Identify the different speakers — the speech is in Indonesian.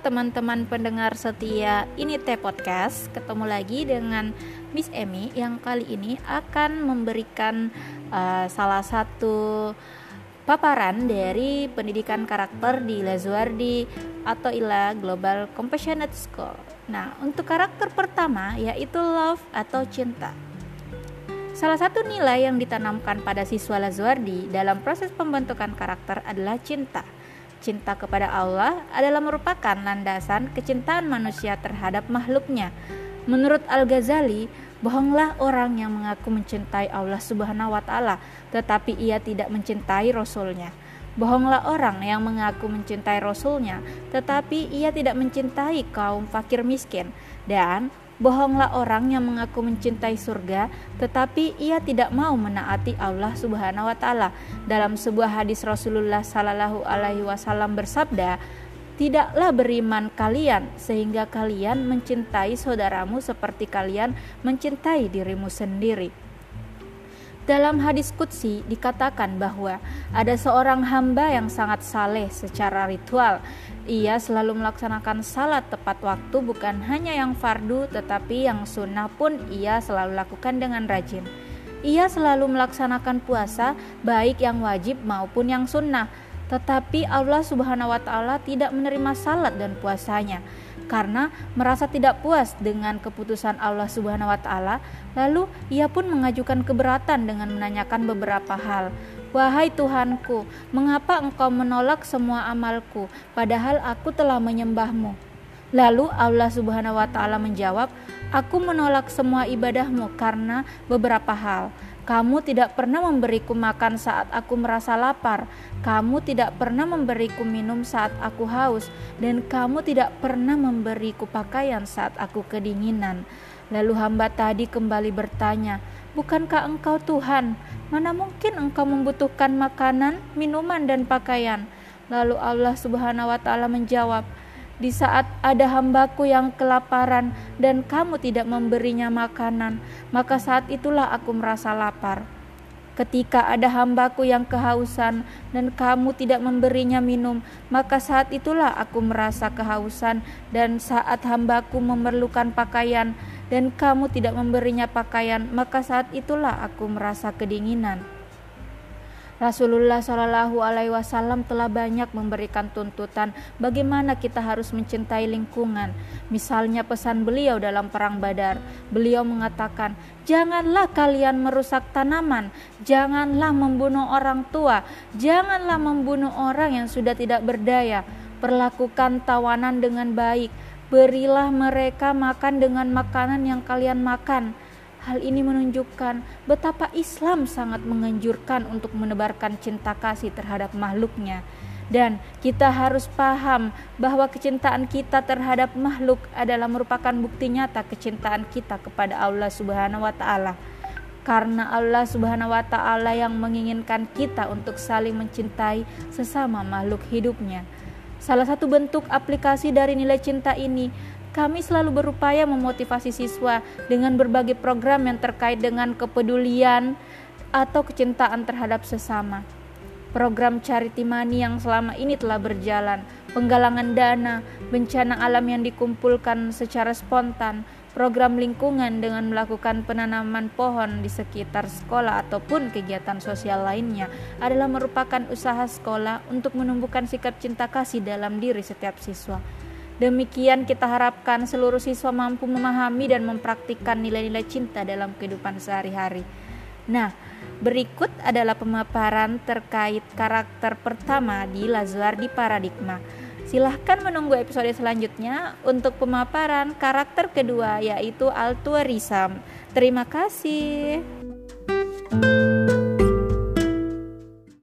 Speaker 1: teman-teman pendengar setia ini Teh Podcast. Ketemu lagi dengan Miss Emmy yang kali ini akan memberikan uh, salah satu paparan dari pendidikan karakter di Lazuardi atau ILA Global Compassionate School. Nah, untuk karakter pertama yaitu love atau cinta. Salah satu nilai yang ditanamkan pada siswa Lazuardi dalam proses pembentukan karakter adalah cinta cinta kepada Allah adalah merupakan landasan kecintaan manusia terhadap makhluknya. Menurut Al-Ghazali, bohonglah orang yang mengaku mencintai Allah Subhanahu wa taala tetapi ia tidak mencintai rasulnya. Bohonglah orang yang mengaku mencintai rasulnya tetapi ia tidak mencintai kaum fakir miskin dan Bohonglah orang yang mengaku mencintai surga, tetapi ia tidak mau menaati Allah Subhanahu wa taala. Dalam sebuah hadis Rasulullah sallallahu alaihi wasallam bersabda, "Tidaklah beriman kalian sehingga kalian mencintai saudaramu seperti kalian mencintai dirimu sendiri." Dalam hadis Qudsi dikatakan bahwa ada seorang hamba yang sangat saleh secara ritual. Ia selalu melaksanakan salat tepat waktu bukan hanya yang fardu tetapi yang sunnah pun ia selalu lakukan dengan rajin. Ia selalu melaksanakan puasa baik yang wajib maupun yang sunnah. Tetapi Allah Subhanahu wa taala tidak menerima salat dan puasanya karena merasa tidak puas dengan keputusan Allah Subhanahu wa taala, lalu ia pun mengajukan keberatan dengan menanyakan beberapa hal. Wahai Tuhanku, mengapa engkau menolak semua amalku padahal aku telah menyembahmu? Lalu Allah Subhanahu wa taala menjawab, Aku menolak semua ibadahmu karena beberapa hal. Kamu tidak pernah memberiku makan saat aku merasa lapar. Kamu tidak pernah memberiku minum saat aku haus, dan kamu tidak pernah memberiku pakaian saat aku kedinginan. Lalu hamba tadi kembali bertanya, "Bukankah engkau Tuhan? Mana mungkin engkau membutuhkan makanan, minuman, dan pakaian?" Lalu Allah Subhanahu wa Ta'ala menjawab, di saat ada hambaku yang kelaparan dan kamu tidak memberinya makanan, maka saat itulah aku merasa lapar. Ketika ada hambaku yang kehausan dan kamu tidak memberinya minum, maka saat itulah aku merasa kehausan dan saat hambaku memerlukan pakaian dan kamu tidak memberinya pakaian, maka saat itulah aku merasa kedinginan. Rasulullah Shallallahu Alaihi Wasallam telah banyak memberikan tuntutan bagaimana kita harus mencintai lingkungan. Misalnya pesan beliau dalam perang Badar, beliau mengatakan, janganlah kalian merusak tanaman, janganlah membunuh orang tua, janganlah membunuh orang yang sudah tidak berdaya. Perlakukan tawanan dengan baik, berilah mereka makan dengan makanan yang kalian makan Hal ini menunjukkan betapa Islam sangat menganjurkan untuk menebarkan cinta kasih terhadap makhluknya. Dan kita harus paham bahwa kecintaan kita terhadap makhluk adalah merupakan bukti nyata kecintaan kita kepada Allah Subhanahu wa taala. Karena Allah Subhanahu wa taala yang menginginkan kita untuk saling mencintai sesama makhluk hidupnya. Salah satu bentuk aplikasi dari nilai cinta ini kami selalu berupaya memotivasi siswa dengan berbagai program yang terkait dengan kepedulian atau kecintaan terhadap sesama. Program Charity Money yang selama ini telah berjalan, penggalangan dana, bencana alam yang dikumpulkan secara spontan, program lingkungan dengan melakukan penanaman pohon di sekitar sekolah ataupun kegiatan sosial lainnya adalah merupakan usaha sekolah untuk menumbuhkan sikap cinta kasih dalam diri setiap siswa. Demikian kita harapkan seluruh siswa mampu memahami dan mempraktikkan nilai-nilai cinta dalam kehidupan sehari-hari. Nah, berikut adalah pemaparan terkait karakter pertama di Lazuardi Paradigma. Silahkan menunggu episode selanjutnya untuk pemaparan karakter kedua yaitu altruism. Terima kasih.